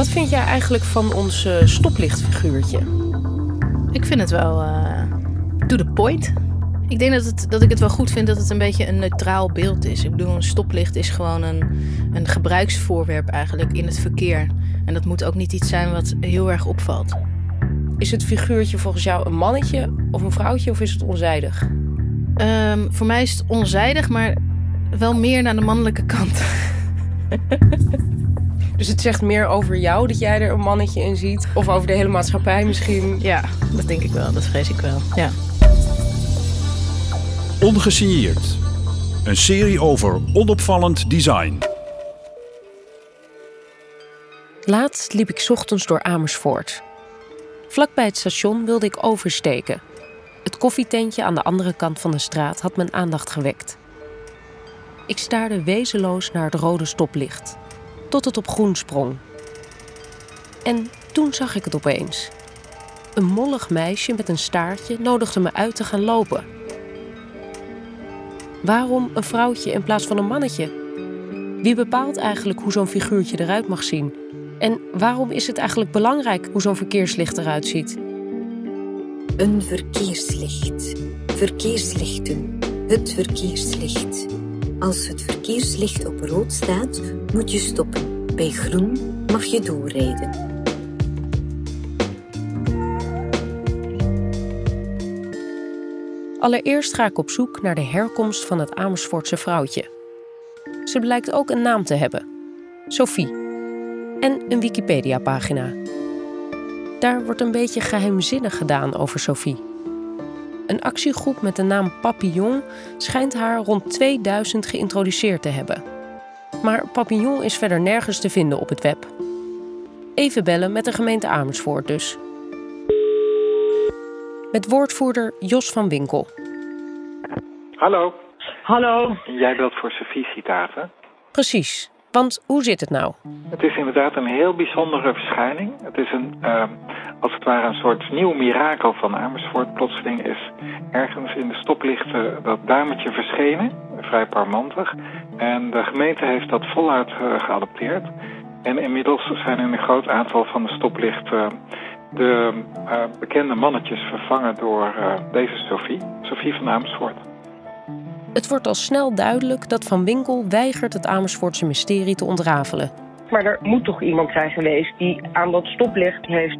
Wat vind jij eigenlijk van ons eh, stoplichtfiguurtje? Ik vind het wel uh, to the point. Ik denk dat, het, dat ik het wel goed vind dat het een beetje een neutraal beeld is. Ik bedoel, een stoplicht is gewoon een, een gebruiksvoorwerp eigenlijk in het verkeer. En dat moet ook niet iets zijn wat heel erg opvalt. Is het figuurtje volgens jou een mannetje of een vrouwtje of is het onzijdig? Um, voor mij is het onzijdig, maar wel meer naar de mannelijke kant. dus het zegt meer over jou dat jij er een mannetje in ziet? Of over de hele maatschappij misschien? Ja, dat denk ik wel. Dat vrees ik wel. Ja. Ongesigneerd. Een serie over onopvallend design. Laatst liep ik ochtends door Amersfoort. Vlakbij het station wilde ik oversteken. Het koffietentje aan de andere kant van de straat had mijn aandacht gewekt. Ik staarde wezenloos naar het rode stoplicht, tot het op groen sprong. En toen zag ik het opeens. Een mollig meisje met een staartje nodigde me uit te gaan lopen. Waarom een vrouwtje in plaats van een mannetje? Wie bepaalt eigenlijk hoe zo'n figuurtje eruit mag zien? En waarom is het eigenlijk belangrijk hoe zo'n verkeerslicht eruit ziet? Een verkeerslicht. Verkeerslichten. Het verkeerslicht. Als het verkeerslicht op rood staat, moet je stoppen. Bij groen mag je doorrijden. Allereerst ga ik op zoek naar de herkomst van het Amersfoortse vrouwtje. Ze blijkt ook een naam te hebben: Sophie. En een Wikipedia-pagina. Daar wordt een beetje geheimzinnig gedaan over Sophie. Een actiegroep met de naam Papillon schijnt haar rond 2000 geïntroduceerd te hebben. Maar Papillon is verder nergens te vinden op het web. Even bellen met de gemeente Amersfoort dus. Met woordvoerder Jos van Winkel. Hallo. Hallo. Jij belt voor Sophie Citaten? Precies. Want hoe zit het nou? Het is inderdaad een heel bijzondere verschijning. Het is een, uh, als het ware een soort nieuw mirakel van Amersfoort. Plotseling is ergens in de stoplichten dat dametje verschenen, vrij parmantig. En de gemeente heeft dat voluit uh, geadopteerd. En inmiddels zijn in een groot aantal van de stoplichten de uh, bekende mannetjes vervangen door deze Sophie, Sophie van Amersfoort. Het wordt al snel duidelijk dat Van Winkel weigert het Amersfoortse mysterie te ontrafelen. Maar er moet toch iemand zijn geweest die aan dat stoplicht heeft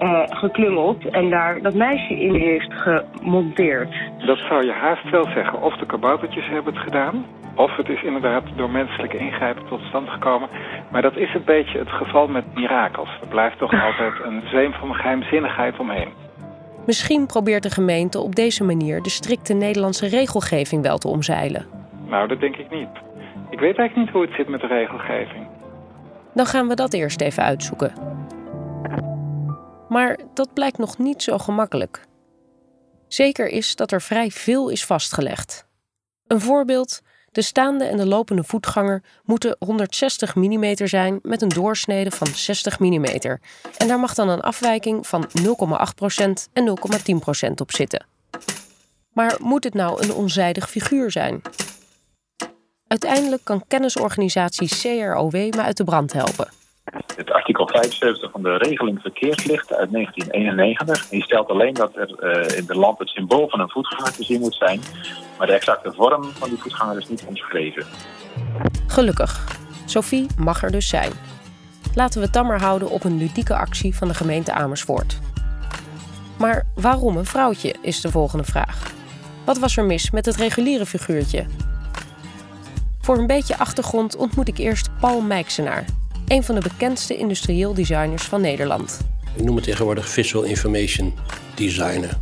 uh, geklungeld en daar dat meisje in heeft gemonteerd. Dat zou je haast wel zeggen. Of de kaboutertjes hebben het gedaan, of het is inderdaad door menselijke ingrijpen tot stand gekomen. Maar dat is een beetje het geval met mirakels. Er blijft toch altijd een zweem van geheimzinnigheid omheen. Misschien probeert de gemeente op deze manier de strikte Nederlandse regelgeving wel te omzeilen. Nou, dat denk ik niet. Ik weet eigenlijk niet hoe het zit met de regelgeving. Dan gaan we dat eerst even uitzoeken. Maar dat blijkt nog niet zo gemakkelijk. Zeker is dat er vrij veel is vastgelegd. Een voorbeeld: de staande en de lopende voetganger moeten 160 mm zijn met een doorsnede van 60 mm. En daar mag dan een afwijking van 0,8% en 0,10% op zitten. Maar moet het nou een onzijdig figuur zijn? Uiteindelijk kan kennisorganisatie CROW me uit de brand helpen. Het artikel 75 van de regeling verkeerslichten uit 1991. Die stelt alleen dat er uh, in de land het symbool van een voetganger te zien moet zijn. Maar de exacte vorm van die voetganger is niet omschreven. Gelukkig. Sophie mag er dus zijn. Laten we maar houden op een ludieke actie van de gemeente Amersfoort. Maar waarom een vrouwtje, is de volgende vraag. Wat was er mis met het reguliere figuurtje? Voor een beetje achtergrond ontmoet ik eerst Paul Mijksenaar, een van de bekendste industrieel designers van Nederland. Ik noem het tegenwoordig Visual Information Designer.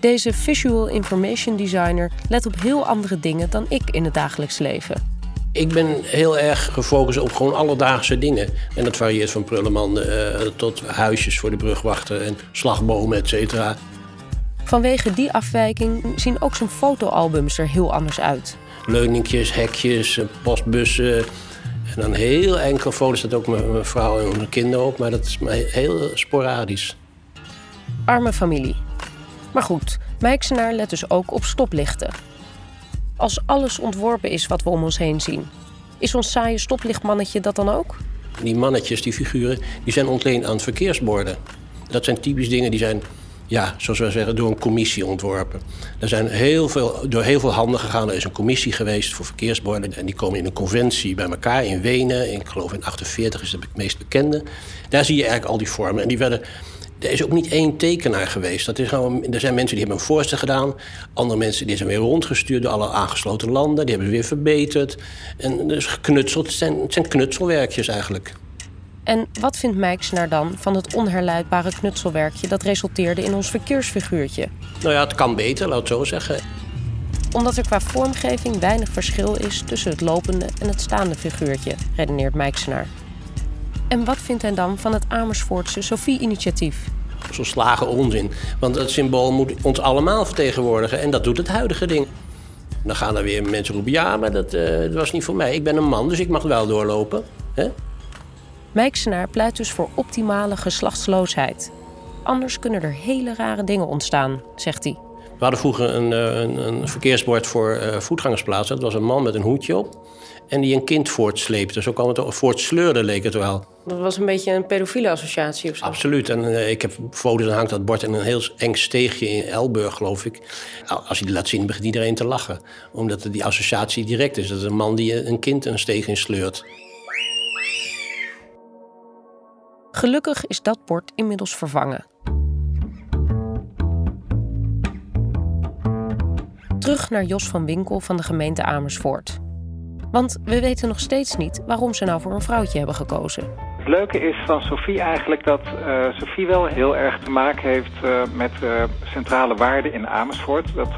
Deze Visual Information Designer let op heel andere dingen dan ik in het dagelijks leven. Ik ben heel erg gefocust op gewoon alledaagse dingen. En dat varieert van prullenman uh, tot huisjes voor de brugwachten en slagbomen, et cetera. Vanwege die afwijking zien ook zijn fotoalbums er heel anders uit. Leuningjes, hekjes, postbussen, en dan heel enkele foto's staat ook mijn vrouw en mijn kinderen op, maar dat is heel sporadisch. Arme familie. Maar goed, Mijksenaar let dus ook op stoplichten. Als alles ontworpen is wat we om ons heen zien, is ons saaie stoplichtmannetje dat dan ook? Die mannetjes, die figuren, die zijn ontleend aan verkeersborden. Dat zijn typisch dingen die zijn, ja, zoals we zeggen, door een commissie ontworpen. Er zijn heel veel, door heel veel handen gegaan. Er is een commissie geweest voor verkeersborden. En die komen in een conventie bij elkaar in Wenen. Ik geloof in 48 is het meest bekende. Daar zie je eigenlijk al die vormen. En die werden er is ook niet één tekenaar geweest. Dat is gewoon, er zijn mensen die hebben een voorstel gedaan. Andere mensen die zijn weer rondgestuurd door alle aangesloten landen. Die hebben ze weer verbeterd. En dus geknutseld. Zijn, het zijn knutselwerkjes eigenlijk. En wat vindt Mijksenaar dan van het onherleidbare knutselwerkje dat resulteerde in ons verkeersfiguurtje? Nou ja, het kan beter, laat het zo zeggen. Omdat er qua vormgeving weinig verschil is tussen het lopende en het staande figuurtje, redeneert Mijksenaar. En wat vindt hij dan van het Amersfoortse Sophie-initiatief? Zo'n slagen onzin. Want het symbool moet ons allemaal vertegenwoordigen. En dat doet het huidige ding. Dan gaan er weer mensen roepen... ja, maar dat, uh, dat was niet voor mij. Ik ben een man, dus ik mag wel doorlopen. Hè? Mijksenaar pleit dus voor optimale geslachtsloosheid. Anders kunnen er hele rare dingen ontstaan, zegt hij. We hadden vroeger een, een, een verkeersbord voor uh, voetgangersplaatsen. Dat was een man met een hoedje op en die een kind voortsleepte. Zo kwam het voortsleurde, leek het wel. Dat was een beetje een pedofiele associatie of zo? Absoluut. En uh, ik heb foto's, dan hangt dat bord in een heel eng steegje in Elburg, geloof ik. Als je die laat zien, begint iedereen te lachen. Omdat die associatie direct is. Dat is een man die een kind een steeg in sleurt. Gelukkig is dat bord inmiddels vervangen. Terug naar Jos van Winkel van de gemeente Amersfoort. Want we weten nog steeds niet waarom ze nou voor een vrouwtje hebben gekozen. Het leuke is van Sophie eigenlijk dat uh, Sophie wel heel erg te maken heeft uh, met uh, centrale waarden in Amersfoort. Dat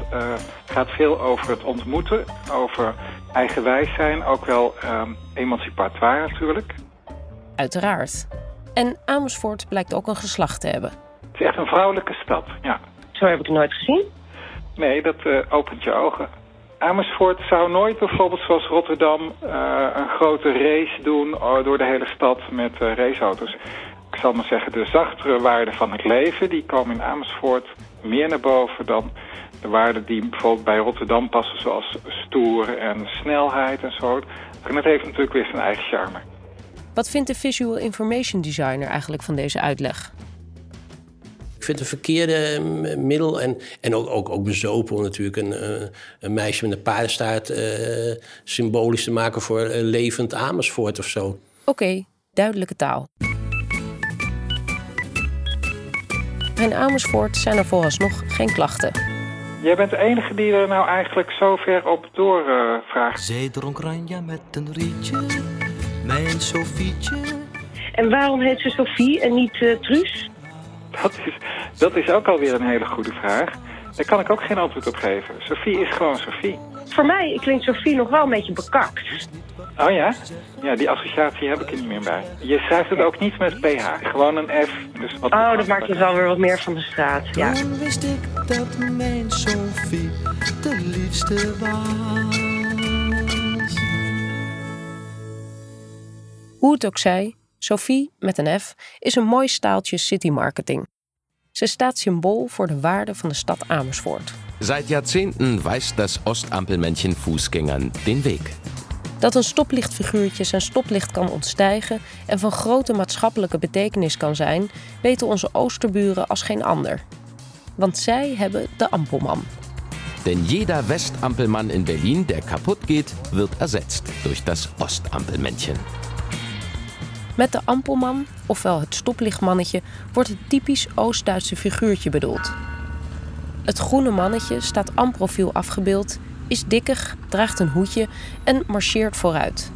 gaat veel over het ontmoeten, over eigenwijs zijn, ook wel emancipatoire natuurlijk. Uiteraard. En Amersfoort blijkt ook een geslacht te hebben. Het is echt een vrouwelijke stad, ja. Zo heb ik het nooit gezien. Nee, dat opent je ogen. Amersfoort zou nooit bijvoorbeeld zoals Rotterdam uh, een grote race doen door de hele stad met uh, raceauto's. Ik zal maar zeggen, de zachtere waarden van het leven, die komen in Amersfoort meer naar boven dan de waarden die bijvoorbeeld bij Rotterdam passen, zoals stoer en snelheid en zo. En dat heeft natuurlijk weer zijn eigen charme. Wat vindt de visual information designer eigenlijk van deze uitleg? Ik vind het een verkeerde middel en, en ook, ook, ook bezopen om natuurlijk een, eh, een meisje met een paardenstaart uh, symbolisch te maken voor uh, levend Amersfoort of zo. Oké, okay, duidelijke taal. In Amersfoort zijn er vooralsnog geen klachten. Jij bent de enige die er nou eigenlijk zo ver op doorvraagt. Zij dronk Ranja met een rietje, mijn Sofietje. En waarom heet ze Sofie en niet uh, Truus? Dat is, dat is ook alweer een hele goede vraag. Daar kan ik ook geen antwoord op geven. Sophie is gewoon Sophie. Voor mij klinkt Sophie nog wel een beetje bekakt. Oh ja? Ja, die associatie heb ik er niet meer bij. Je schrijft het ook niet met PH, gewoon een F. Dus wat oh, dat maakt het wel weer wat meer van de straat. Ja. Toen wist ik dat mijn Sophie de liefste was. Hoe het ook zij, Sophie met een F is een mooi staaltje city marketing. Ze staat symbool voor de waarde van de stad Amersfoort. Seit Jahrzehnten weist das Ostampelmännchen Fußgängern den Weg. Dat een stoplichtfiguurtje zijn stoplicht kan ontstijgen en van grote maatschappelijke betekenis kan zijn, weten onze Oosterburen als geen ander. Want zij hebben de Ampelman. Denn jeder Westampelmann in Berlin, der kaputt geht, wird ersetzt durch das Ostampelmännchen. Met de Ampelman, ofwel het stoplichtmannetje, wordt het typisch Oost-Duitse figuurtje bedoeld. Het groene mannetje staat amprofiel afgebeeld, is dikkig, draagt een hoedje en marcheert vooruit.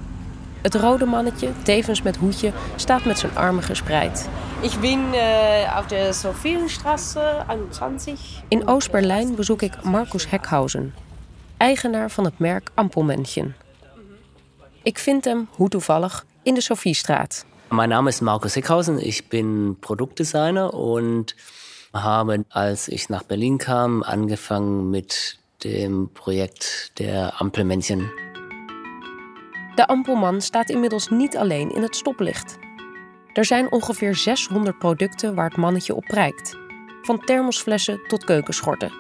Het rode mannetje, tevens met hoedje, staat met zijn armen gespreid. Ik ben uh, op de Sophienstraße 21. In Oost-Berlijn bezoek ik Markus Heckhausen, eigenaar van het merk Ampelmännchen. Ik vind hem, hoe toevallig, in de Sophiestraat. Mein Name ist Markus Heckhausen, ich bin Produktdesigner und habe, als ich nach Berlin kam, angefangen mit dem Projekt der Ampelmännchen. De Ampelman staat inmiddels niet alleen in het stoplicht. Er zijn ongeveer 600 producten waar het mannetje op prijkt. Van thermosflessen tot keukenschorten.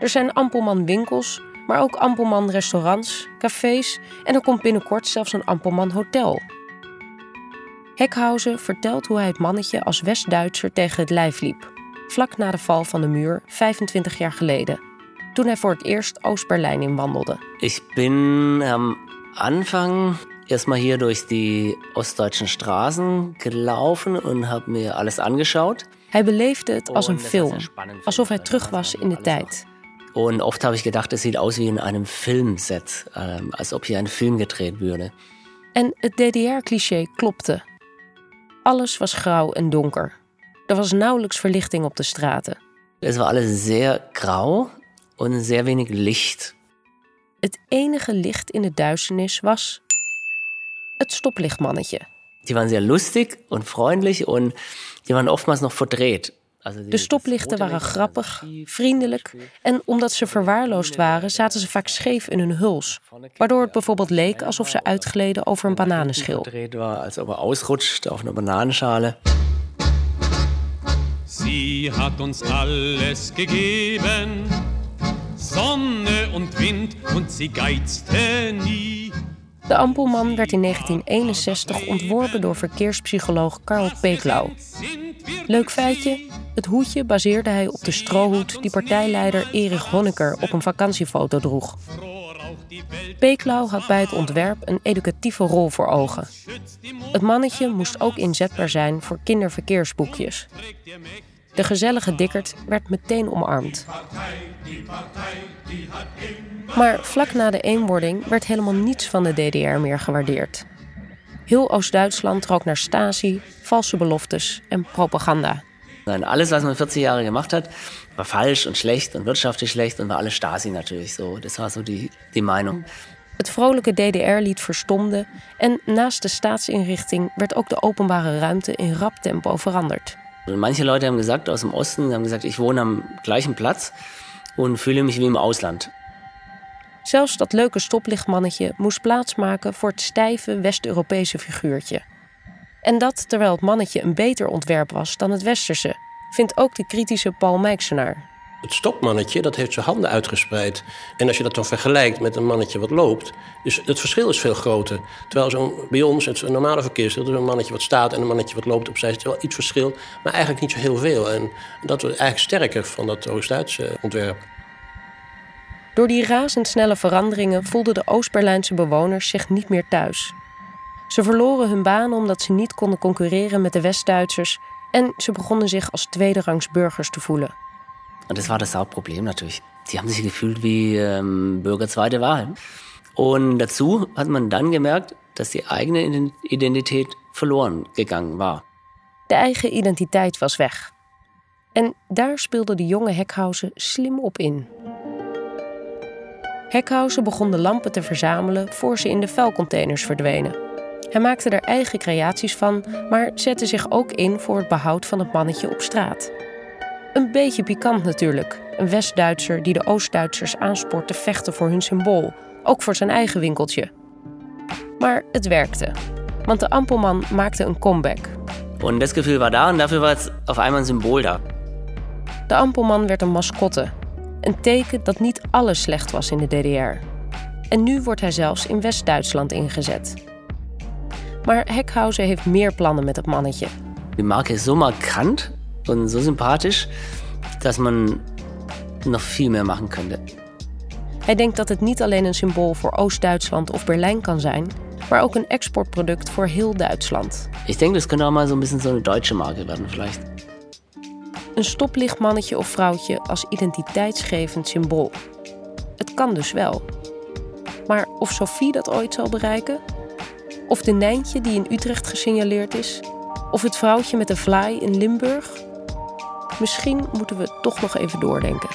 Er zijn Ampelman winkels, maar ook Ampelman restaurants, cafés en er komt binnenkort zelfs een Ampelman hotel. Heckhausen vertelt hoe hij het mannetje als West-Duitser tegen het lijf liep, vlak na de val van de muur 25 jaar geleden, toen hij voor het eerst Oost-Berlijn inwandelde. Ich bin am Anfang erstmal hier durch die ostdeutschen Straßen gelaufen und habe mir alles angeschaut. Hij beleefde het als een film, alsof hij terug was in de tijd. Und oft habe ich gedacht, es sieht aus wie in einem Filmset, ähm, als ob hier ein Film gedreht würde. En het DDR-cliché klopte. Alles was grauw en donker. Er was nauwelijks verlichting op de straten. Es war alles sehr grau und sehr wenig Licht. Het enige licht in de duisternis was het stoplichtmannetje. Die waren sehr lustig und freundlich und die waren oftmals noch verdreht. De stoplichten waren grappig, vriendelijk en omdat ze verwaarloosd waren, zaten ze vaak scheef in hun huls, waardoor het bijvoorbeeld leek alsof ze uitgleden over een bananenschil. verdreht war, als ob er ausrutscht auf einer Bananenschale. Sie hat uns alles gegeben, Sonne und Wind, und sie geizte nie. De Ampelman werd in 1961 ontworpen door verkeerspsycholoog Karl Peeklau. Leuk feitje, het hoedje baseerde hij op de strohoed die partijleider Erich Honecker op een vakantiefoto droeg. Peeklau had bij het ontwerp een educatieve rol voor ogen. Het mannetje moest ook inzetbaar zijn voor kinderverkeersboekjes. De gezellige dikkerd werd meteen omarmd. Maar vlak na de eenwording werd helemaal niets van de DDR meer gewaardeerd. Heel Oost-Duitsland trok naar Stasi, valse beloftes en propaganda. Und alles, was man 40 Jahre gemacht hat, war falsch und schlecht und wirtschaftlich schlecht und war alles Stasi natürlich so. Das war so die, die Meinung. Het vrolijke DDR-lied verstomde en naast de staatsinrichting werd ook de openbare ruimte in rap tempo veranderd. Manche Leute haben gesagt, aus dem Osten, die haben gesagt, ich wohne am gleichen Platz und fühle mich wie im Ausland. Zelfs dat leuke stoplichtmannetje moest plaatsmaken voor het stijve West-Europese figuurtje. En dat terwijl het mannetje een beter ontwerp was dan het westerse, vindt ook de kritische Paul Mijksenaar. Het stopmannetje dat heeft zijn handen uitgespreid. En als je dat dan vergelijkt met een mannetje wat loopt... dus het verschil is veel groter. Terwijl zo'n, bij ons, het normale verkeersdeel... een mannetje wat staat en een mannetje wat loopt opzij... is wel iets verschil, maar eigenlijk niet zo heel veel. En dat wordt eigenlijk sterker van dat Oost-Duitse ontwerp. Door die razendsnelle veranderingen voelden de Oost-Berlijnse bewoners zich niet meer thuis. Ze verloren hun baan omdat ze niet konden concurreren met de West-Duitsers en ze begonnen zich als tweederangs burgers te voelen. Und das war das Hauptproblem natürlich. Die haben sich gefühlt wie ähm, Bürger zweiter Wahl. Und dazu hat man dann gemerkt, dass die eigene Ident- Identität verloren gegangen war. De eigen identiteit was weg. En daar speelde de jonge Heckhausen slim op in. Heckhausen begon de lampen te verzamelen voor ze in de vuilcontainers verdwenen. Hij maakte er eigen creaties van, maar zette zich ook in voor het behoud van het mannetje op straat. Een beetje pikant natuurlijk. Een West-Duitser die de Oost-Duitsers aanspoort te vechten voor hun symbool, ook voor zijn eigen winkeltje. Maar het werkte, want de Ampelman maakte een comeback. Und das Gefühl war da und dafür war es auf einmal ein Symbol da. De Ampelman werd een mascotte. Een teken dat niet alles slecht was in de DDR. En nu wordt hij zelfs in West-Duitsland ingezet. Maar Heckhausen heeft meer plannen met het mannetje. Die Marke ist so markant und so sympathisch, dass man noch viel mehr machen könnte. Hij denkt dat het niet alleen een symbool voor Oost-Duitsland of Berlijn kan zijn, maar ook een exportproduct voor heel Duitsland. Könnte auch mal so ein bisschen so eine deutsche Marke werden vielleicht. Een stoplichtmannetje of vrouwtje als identiteitsgevend symbool. Het kan dus wel. Maar of Sophie dat ooit zal bereiken? Of de Nijntje die in Utrecht gesignaleerd is? Of het vrouwtje met de vlaai in Limburg? Misschien moeten we toch nog even doordenken.